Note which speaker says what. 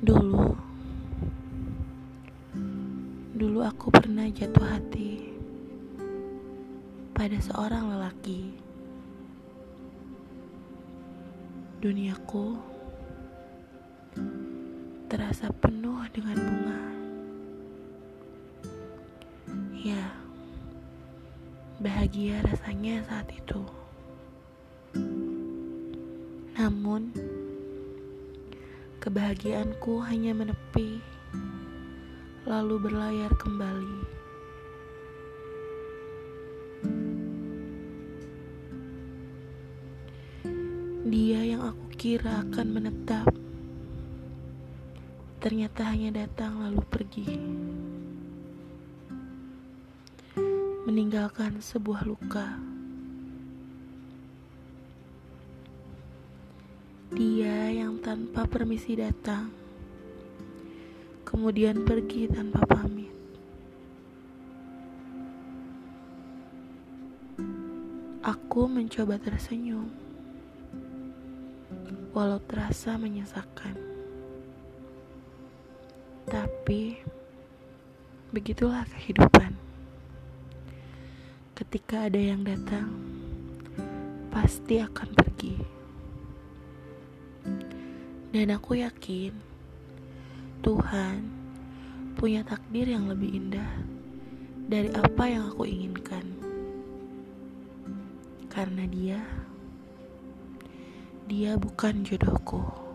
Speaker 1: Dulu, dulu aku pernah jatuh hati pada seorang lelaki. Duniaku terasa penuh dengan bunga. Ya, bahagia rasanya saat itu. Namun, kebahagiaanku hanya menepi, lalu berlayar kembali. Dia yang aku kira akan menetap, ternyata hanya datang lalu pergi, meninggalkan sebuah luka. Dia yang tanpa permisi datang, kemudian pergi tanpa pamit. Aku mencoba tersenyum, walau terasa menyesakan. Tapi begitulah kehidupan. Ketika ada yang datang, pasti akan pergi. Dan aku yakin Tuhan punya takdir yang lebih indah dari apa yang aku inginkan. Karena dia, dia bukan jodohku.